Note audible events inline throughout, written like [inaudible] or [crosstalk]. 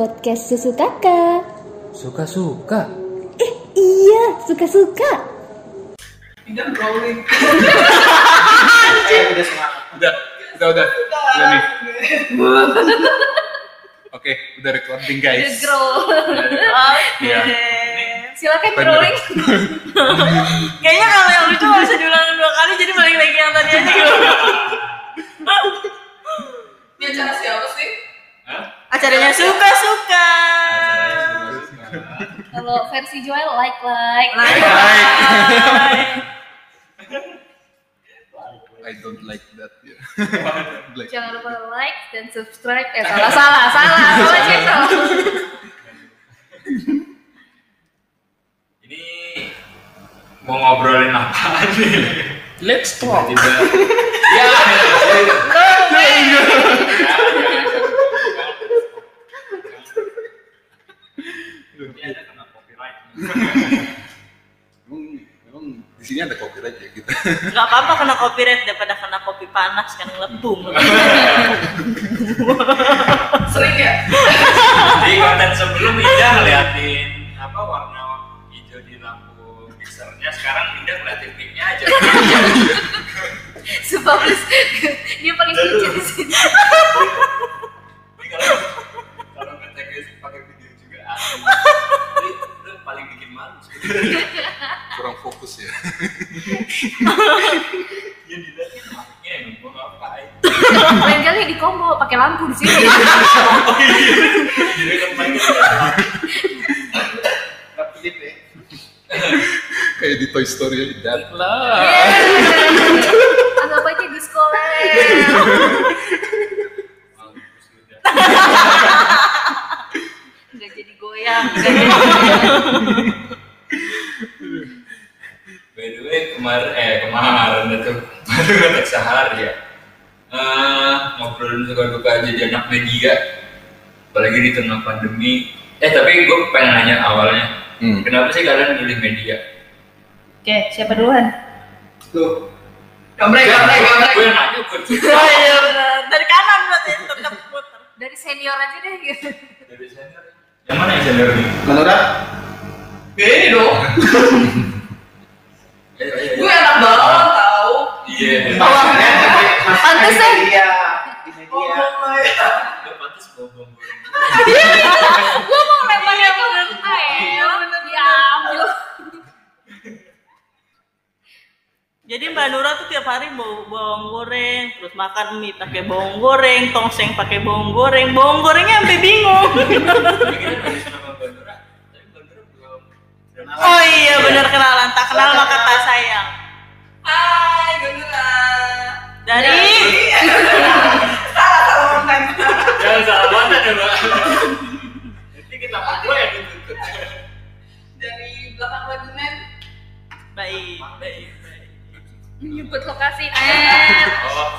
podcast Susu Kakak. Suka-suka. Eh, iya, suka-suka. Tidak rolling. Udah semangat. Udah, udah, udah. Udah nih. Oke, udah recording guys. Grow. Iya. Silakan Bener. rolling. Kayaknya kalau yang lucu bisa diulang dua kali jadi balik lagi yang tadi aja gitu. Ini acara siapa sih? Acaranya suka-suka. Kalau versi Joel like like. Like. I don't like that. ya. [laughs] Like, Jangan lupa like dan subscribe. Eh salah salah [laughs] salah salah channel. Ini mau ngobrolin apa nih? Let's talk. Tiba. [laughs] Ya. Ini ada kena Memang, memang di sini ada copyright ya kita. Gak apa-apa kena copyright daripada kena kopi panas kan ngelebung. Sering ya? Di konten sebelum Indah ngeliatin apa warna hijau di lampu mixernya, sekarang Indah ngeliatin mic-nya aja. Please. Dia paling lucu di sini. Ya dilihatin yang mau ngapain. Lain kali di combo pakai lampu di sini. Jadi kan Rapidip ya. Kayak di Toy Story ya. Dat lah. Anggap aja di sekolah. malu terus udah. Nggak jadi goyang. nggak jadi goyang. By the way, kemarin eh kemarin itu baru ngetek sehari ya. Eh ngobrolin suka duka jadi anak media, apalagi di tengah pandemi. Eh tapi gue pengen nanya awalnya, Hmm. kenapa sih kalian milih media? Oke, siapa duluan? Tuh. Gambreng, gambreng, gambreng. Gue nanya gue Oh iya benar. [laughs] Dari kanan berarti tetap putar. Dari senior aja deh gitu. dari senior. Yang mana yang senior nih? Menurut? Beda dong. Ayo, ayo, ayo. Gue anak balon tau. [laughs] Iya. Pantes ya. Iya, di media. Oh, ya. Lo pantas bobong gue. Gue mau lempar yang bener Diambil. Jadi Mbak Nura tuh tiap hari bawa bawang goreng, terus makan mie pakai bawang goreng, tongseng pakai bawang goreng, bawang gorengnya sampai bingung. [laughs] Oh iya benar kenalan, tak kenal maka tak sayang. Hai, Gendera. Dari baik, baik, baik. Nyebut lokasi. Eh. Oh.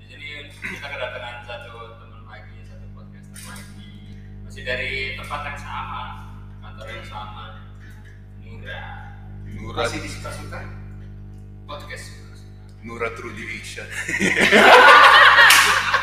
Di sini kita kedatangan satu teman lagi, satu podcaster lagi. Masih dari tempat yang sama, kantor yang sama. Nura. Nura, Masih disuka-suka. Podcast. Nura Trudy Asia. [laughs]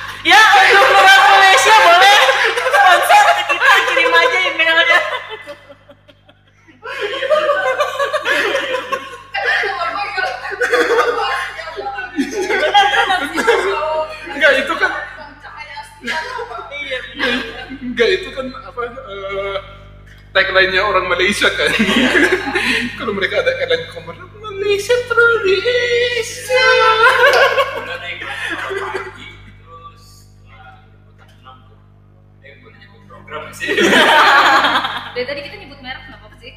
tagline-nya orang Malaysia kan. [laughs] Kalau mereka ada airline commerce Malaysia enam tuh. Eh. [laughs] Dari tadi kita nyebut merek nggak apa-apa sih.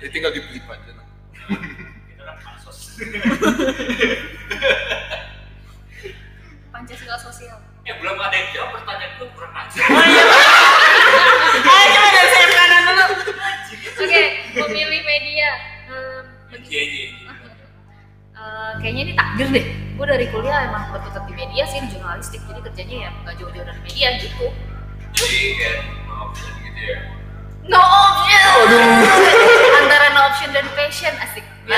Ya tinggal di aja. nah. Kita kan pansos. Pancasila sosial. Eh, belum ada yang jawab pertanyaan gue kurang ajar. Kayaknya ini takdir deh. Gue dari kuliah emang berkutat di media sih, di jurnalistik. Jadi kerjanya ya nggak jauh-jauh dari media gitu. Jadi kayak mau option gitu ya. No option. Antara no option dan passion asik. Ya,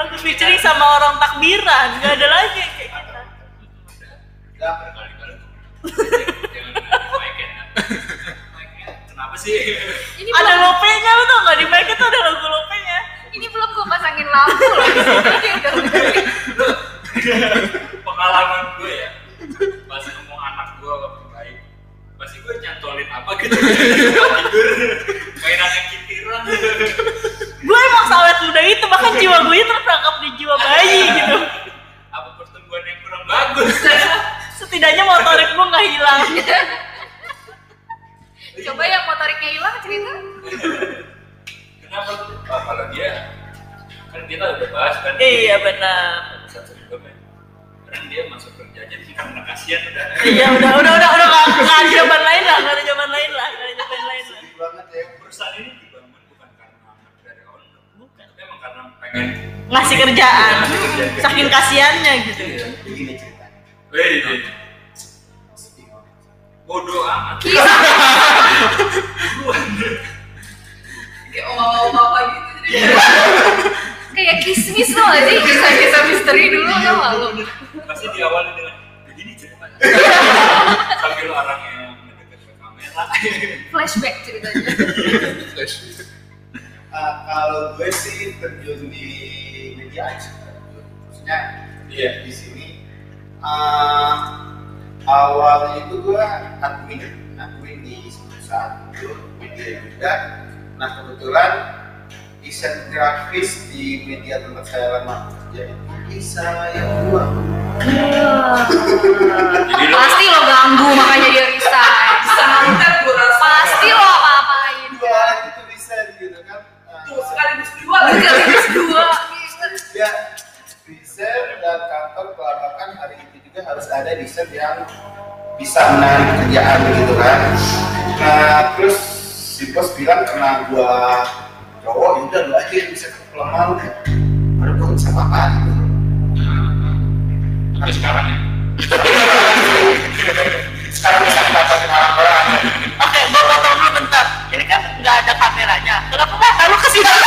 featuring bagus featuring sama orang takbiran nggak ada lagi kayak kita Kenapa sih? Ini ada belum, lopenya lu tau nggak di mic itu ada logo lopenya ini belum gue pasangin lampu loh. Dia udah Pengalaman gue ya. Pas ngomong anak gue waktu baik. Pasti gue nyantolin apa gitu. Tidur. Mainan yang kitiran. Sawet muda itu bahkan jiwa [laughs] gue itu terperangkap di jiwa bayi gitu Apa pertumbuhan yang kurang bagus. [laughs] setidaknya motorik gue nggak hilang [laughs] Coba yang motoriknya hilang cerita. Kenapa tuh? Kalau dia kan kita udah bahas kan. iya benar sebelumnya. Sekarang dia masuk kerja aja sih karena kasihan udah. iya udah udah udah udah nggak ada zaman lain lah nggak ada zaman lain lah pengen ngasih kerjaan Ngasih kerjaan ke saking kasihannya gitu Iya. Begini ceritanya. Wih, Sedih banget. bodoh amat. [laughs] Kayak oma-oma bapak gitu jadi. Kayak kismis loh sih kisah-kisah misteri dulu tau gak lu? Pasti diawali dengan begini ceritanya. [laughs] Sambil orangnya mendekat ke kamera. Flashback ceritanya. Flash. Ah, kalau gue sih terjun di media aja. Maksudnya Iya. di sini ah, awalnya itu gue admin admin di perusahaan itu media juga. Nah kebetulan desain grafis di media tempat saya lama kerja itu bisa yang dua. Jadi lo Pasti lo ganggu makanya dia resign. Bisa menahan pekerjaan gitu kan. Nah terus si bos bilang karena gua cowok ya udah lu aja yang bisa kelemahan ada gua bisa apa gitu. Sampai sekarang ya. [laughs] sekarang bisa mendapatkan orang-orang oke gue potong dulu bentar. Ini kan nggak ada kameranya. Kenapa lu ke sini [laughs]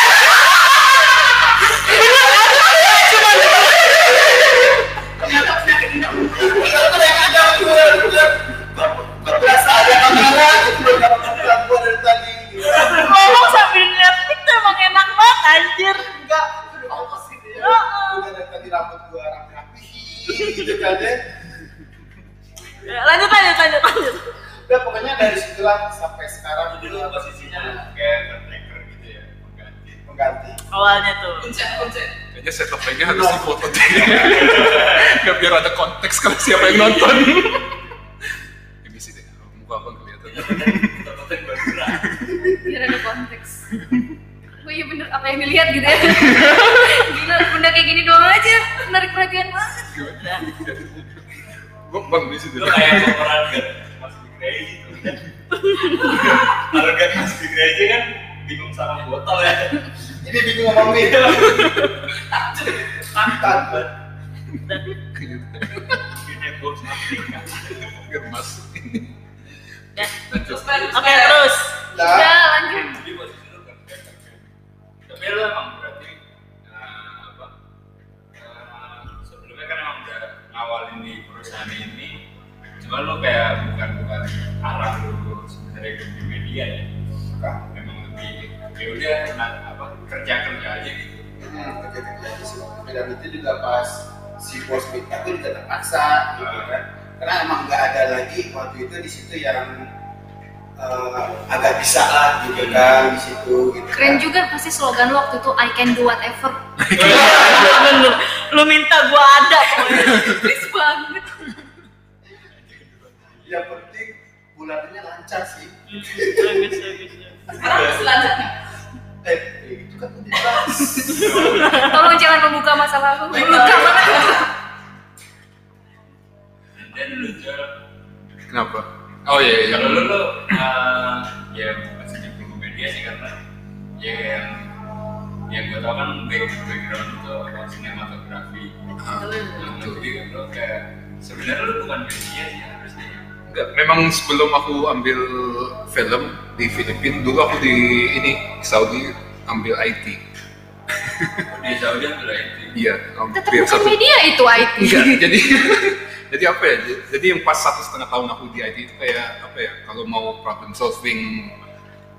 konteks kalau siapa yang nonton. Ini sih deh, muka abang kelihatan. Biar ada konteks. Oh iya bener apa yang dilihat gitu ya. Gila, benda kayak gini doang aja menarik perhatian banget. Gue bang di situ. Kayak pemeran kan Mas Bigray gitu kan. Arogan Mas Bigray aja kan bingung sama botol ya. ini bingung ngomong [laughs] nih Takut banget. Gitu. Ini bos Afrika. Gemas. Ya. Lanjut. oke terus nah Udah lanjut. Jadi posisi lo kan. Tapi lo emang berarti eh, apa? eh, sebelumnya kan emang udah ngawalin di perusahaan ini. Cuma lo kayak bukan bukan arah lo sebenarnya di media ya. Memang lebih ya udah nah, apa kerja kerja aja gitu. hmm, kerja kerja aja sih dan itu juga pas si bos minta aku juga terpaksa gitu kan karena emang nggak ada lagi waktu itu di situ yang eh, agak bisa lah gitu kan di situ gitu Keren kan. juga pasti slogan lo waktu itu I can do whatever. bener lu minta gua ada pokoknya Please banget. yang penting bulannya lancar sih bagus bagus bagus. Sekarang masih lanjut nih. Eh dibahas Tolong jangan membuka masa lalu. Luka banget. and then lu jual Kenapa? Oh iya iya. kalau lu lu uh, ya masih di perlu media sih karena ya yang yang gue tau kan back, background itu sinematografi yang jadi lu kayak sebenarnya lu bukan media sih harusnya Enggak, memang sebelum aku ambil film di Filipina, dulu aku di ini di Saudi ambil IT. di Saudi ambil IT Iya, Tetap bukan media itu IT. Enggak, jadi [laughs] jadi apa ya? Jadi yang pas satu setengah tahun aku di IT itu kayak apa ya? Kalau mau problem solving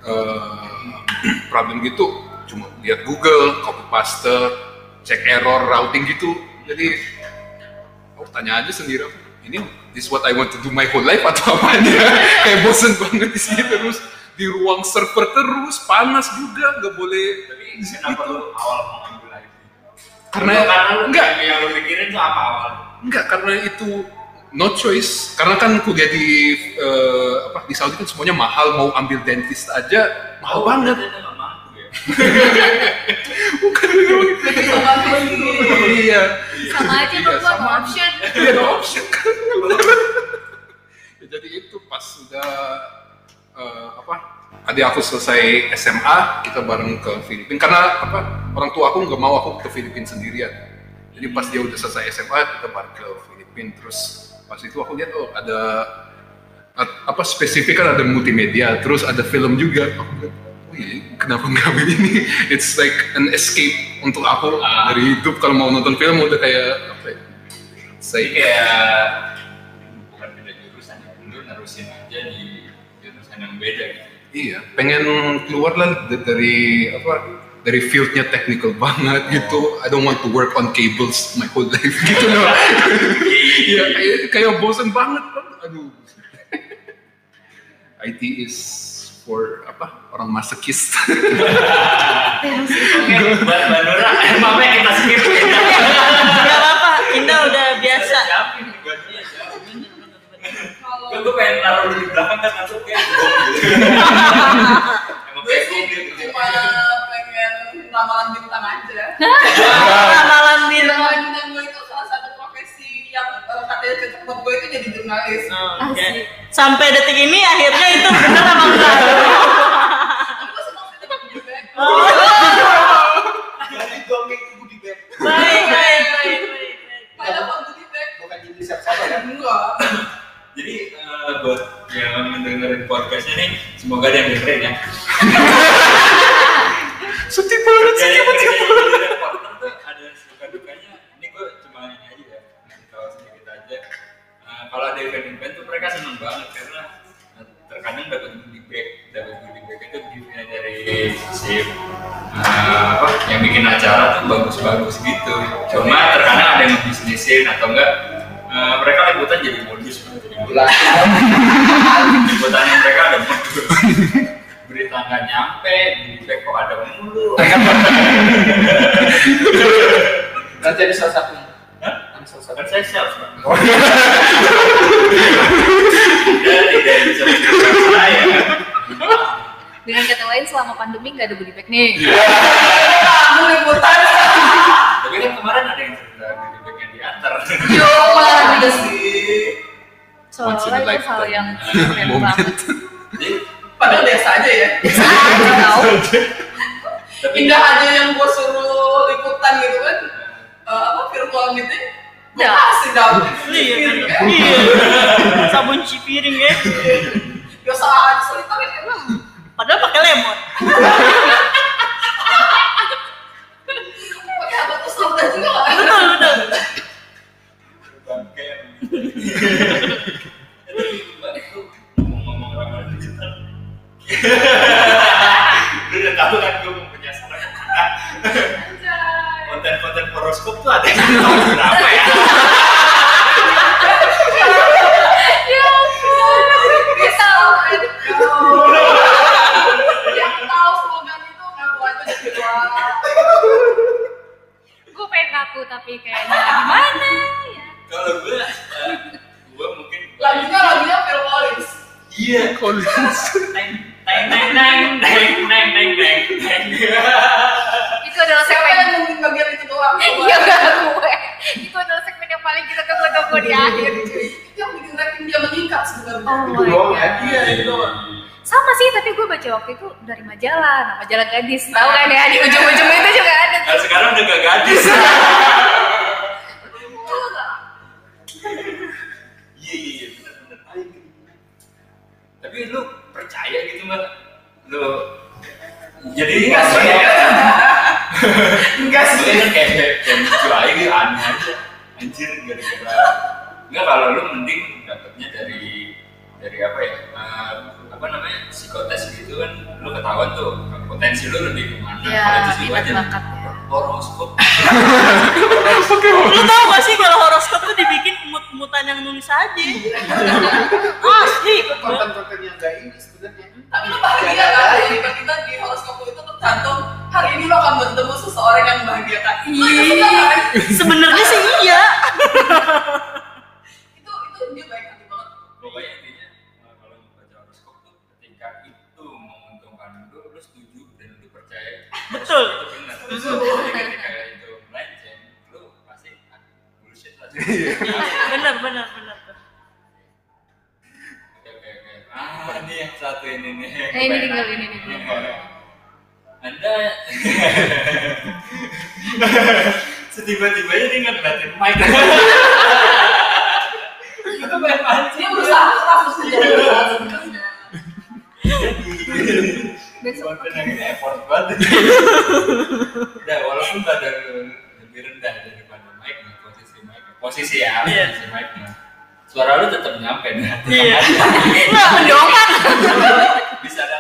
eh, [clears throat] problem gitu, cuma lihat Google, copy paste, cek error, routing gitu. Jadi oh tanya aja sendiri aku, ini this what I want to do my whole life atau apa ya? [laughs] kayak bosen banget di sini terus di ruang server terus panas juga nggak boleh tapi kenapa lu awal mau ambil IT Karena- karena lu enggak. yang, lu pikirin tuh apa awal Enggak, karena itu no choice. Karena kan kuliah di eh, apa di Saudi kan semuanya mahal. Mau ambil dentist aja mahal banget. Nggak mampu ya [laughs] Bukan Sama lagi. Iya. Sama aja Iya, no sama. option. Iya, no option kan. [laughs] Ya, Jadi itu pas udah eh, apa? Adik aku selesai SMA, kita bareng ke Filipina. Karena apa? Orang tua aku nggak mau aku ke Filipina sendirian. Jadi pas dia udah selesai SMA, kita bareng ke Filipina. Terus pas itu aku lihat oh ada apa spesifik kan ada multimedia, terus ada film juga. Aku bilang, oh iya, kenapa nggak ini? [laughs] It's like an escape untuk aku Ah. dari hidup. Kalau mau nonton film udah kayak apa ya? Saya kayak beda gitu Iya, pengen keluar lah dari apa dari fieldnya technical [laughs] banget gitu. I don't want to work on cables my whole life [laughs] gitu loh. [laughs] Iya, kayak, kayak bosen banget kan. Aduh. IT is for apa orang masokis. mbak Nura emang kita skip ya Gak apa-apa, Indah udah biasa. siapin nih buat dia siapin. Kalau Kan gue pengen naruh lu di belakang kan masuk gitu. Emang gue sih gitu. cuma pengen ramalan bintang aja. Ramalan. Ramalan bintang gue itu salah satu profesi yang eh, katanya cocok buat gue itu jadi jurnalis. Oh. Sampai detik ini akhirnya itu benar apa enggak? Semoga ada yang dengerin ya. Sedih banget, sedih banget. reporter tuh ada suka dukanya. Ini gue cuma ini aja ya, tahu sedikit aja. Eh, kalau ada event-event tuh mereka seneng banget karena eh, terkadang dapat bag, dapat bag itu giftnya dari si eh, apa yang bikin acara tuh bagus-bagus gitu. Cuma terkadang ada yang bisnisin atau enggak eh, mereka liputan jadi modus modus. liputannya [laughs] mereka ada modus [laughs] berita nggak nyampe di kok ada mulu Nanti [laughs] ada salah satu. Hah? Ada salah satu. kan saya sales pak dari bisa saya Dengan kata lain selama pandemi nggak ada goodie bag nih. Kamu liputan. tapi kan kemarin ada yang cerita di back yang diantar Yo, malah Soalnya itu hal yang [laughs] keren banget. Padahal biasa aja ya. Aja tau. tapi Indah aja yang gue suruh liputan gitu kan. Eh, apa virtual meeting. Gue kasih dapet. Iya, kan. iya. Sabun cuci piring ya. Biasa aja selita kan. Padahal pakai lemon. [laughs] Pakai apa tuh juga. Betul, betul. [laughs] Itu adalah segmen yang mungkin bagian itu doang? Iya gak gue. Itu adalah segmen yang paling kita tunggu-tunggu di akhir cuy. Yang rating dia meningkat sebenarnya. Oh Itu doang ya? Iya, itu doang. Sama sih, tapi gue baca waktu itu dari majalah, nah majalah gadis. Tahu kan ya, di ujung-ujung itu juga ada. Nah, sekarang udah gak gadis. [laughs] jadi Enggak sih. ya? [laughs] Enggak sih. Kayak kayak kayak lucu aja gitu aneh aja. Anjir gara-gara Enggak kalau lu mending dapetnya dari dari apa ya? eh, apa namanya? psikotes gitu kan lu ketahuan tuh potensi lu lebih ke mana Ya, kalau itu bakat ya. horoskop Lu tau gak sih kalau horoskop tuh dibikin mut-mutan yang nulis aja? [laughs] Asli. Konten-konten yang gak ini sebenarnya. Tapi lu bahagia kan? Jadi kita di horoskop itu tercantum hari ini lo akan bertemu seseorang yang membahagiakan. Lu itu suka kan? Sebenarnya sih iya. [laughs] Itu itu dia baik hati banget. pokoknya intinya eh, kalau membaca horoskop tuh ketika itu menguntungkan lu lu setuju dan lu percaya Betul. itu benar ketika itu melenceng lu pasti ah, bullshit lah Bener bener bener. Ini. Nih Eh, ini tinggal ini. nih. anda? [laughs] Setiba-tibanya dia ngeliatin mic. Itu banyak banget Dia berusaha keras. Besok. Ini effort banget. Udah walaupun badan lebih rendah daripada mic posisi mic posisi ya Iya. posisi mic nya suara lu tetap nyampe dah Iya. Enggak mendongak. bisa ada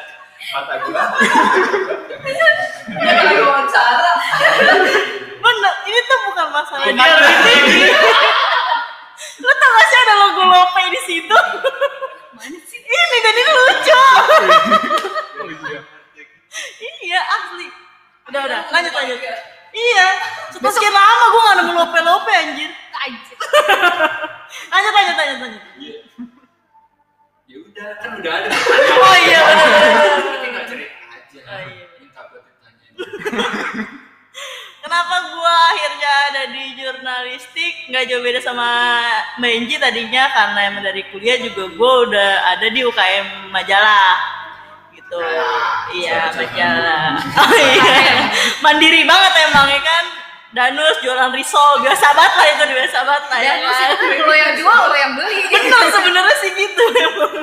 mata gua Dia lagi wawancara. Bener. Ini tuh bukan masalah dia ini. Lu tau gak sih ada logo Lope di situ? mana sih? Ini dan ini lucu. Iya. Iya asli. Udah udah lanjut lanjut. Iya. Setelah sekian lama gue gak nemu Lope Lope anjir. Anjir. [laughs] Lanjut lanjut lanjut lanjut. Iya. ya udah kan udah ada Oh iya bener. tinggal cerita aja Oh, iya. minta buat ditanya [laughs] Kenapa gua akhirnya ada di jurnalistik nggak jauh beda sama Menji tadinya karena emang dari kuliah juga gua udah ada di UKM majalah gitu iya majalah oh iya. Mandiri banget emang ya kan? Danus jualan risol biasa banget lah itu biasa banget lah ya Dan kan? itu lo yang jual, lo yang beli. bener sebenarnya sih gitu emang.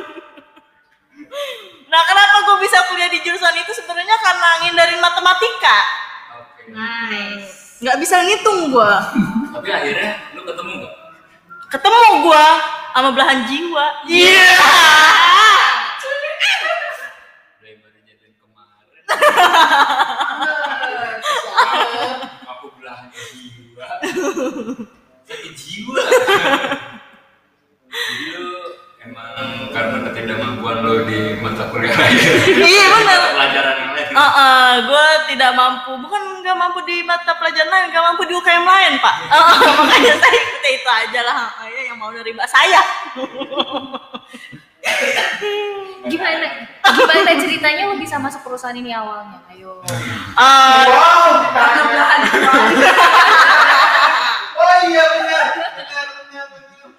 Nah kenapa gue bisa kuliah di jurusan itu? Sebenarnya karena ngindarin matematika. Oke. Nice. nggak bisa ngitung gua. Tapi akhirnya lu ketemu nggak? Ketemu gua sama belahan jiwa. Iya. Dari baru jadian kemarin Nah, susah. Aku belahan jiwa sakit jiwa jadi emang karena ketidakmampuan lo di mata kuliah lain iya benar pelajaran yang lain Ah, gue tidak mampu, bukan nggak mampu di mata pelajaran lain, nggak mampu di UKM lain pak. Ah, [laughs] makanya saya ikut itu aja lah, Ah, ya, yang mau nerima saya. [laughs] Gimana? Gimana ceritanya lo bisa masuk perusahaan ini awalnya? Ayo. Ah, Wow, jiwa. [laughs] Oh iya benar. Benar benar benar.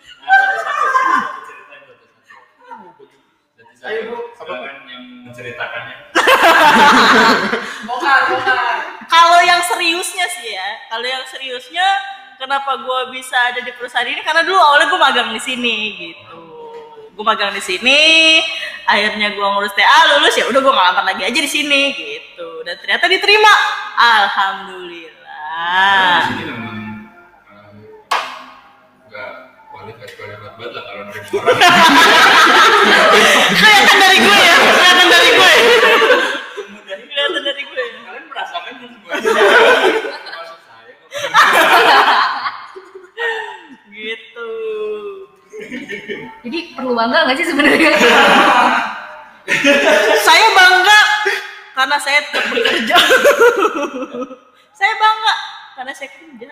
Ayo, Bu. silakan yang menceritakannya [laughs] Bongkar, bongkar. kalau yang seriusnya sih ya, kalau yang seriusnya, kenapa gue bisa ada di perusahaan ini? Karena dulu awalnya gue magang di sini gitu. Gue magang di sini, akhirnya gue ngurus TA lulus ya udah gue ngelamar lagi aja di sini gitu. Dan ternyata diterima, alhamdulillah. di sini memang banget lah kalau nerima orang kelihatan dari gue ya kelihatan dari gue kelihatan dari gue ya kalian merasakan kan semua saya gitu Jadi perlu bangga nggak sih sebenarnya? saya bangga karena saya tetap bekerja. [laughs] Saya bangga karena saya kerja